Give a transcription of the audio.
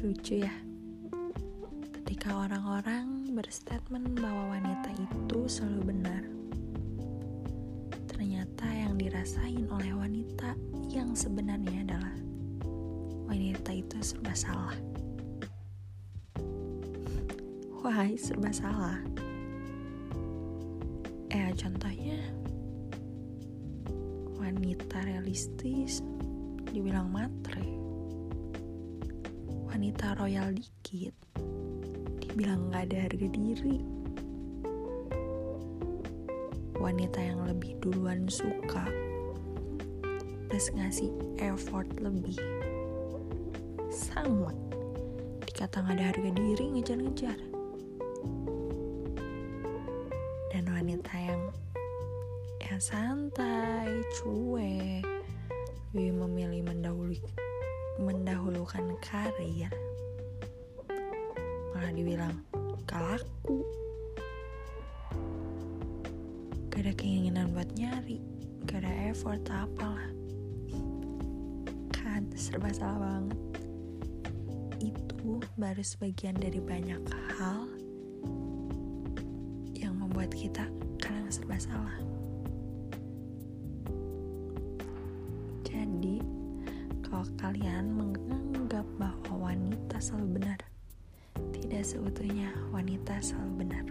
lucu ya ketika orang-orang berstatement bahwa wanita itu selalu benar. Ternyata yang dirasain oleh wanita yang sebenarnya adalah wanita itu serba salah. Why serba salah? Eh, contohnya wanita realistis dibilang matre wanita royal dikit. Dibilang gak ada harga diri. Wanita yang lebih duluan suka. Plus ngasih effort lebih. Sama dikata gak ada harga diri ngejar-ngejar. Dan wanita yang yang santai, cuek, lebih memilih mendahului, mendahulukan karir. Malah dibilang gak laku. Gak ada keinginan buat nyari, gak ada effort apalah. Kan serba salah banget. Itu baru sebagian dari banyak hal yang membuat kita kadang serba salah. Kalau kalian menganggap bahwa wanita selalu benar, tidak seutuhnya wanita selalu benar.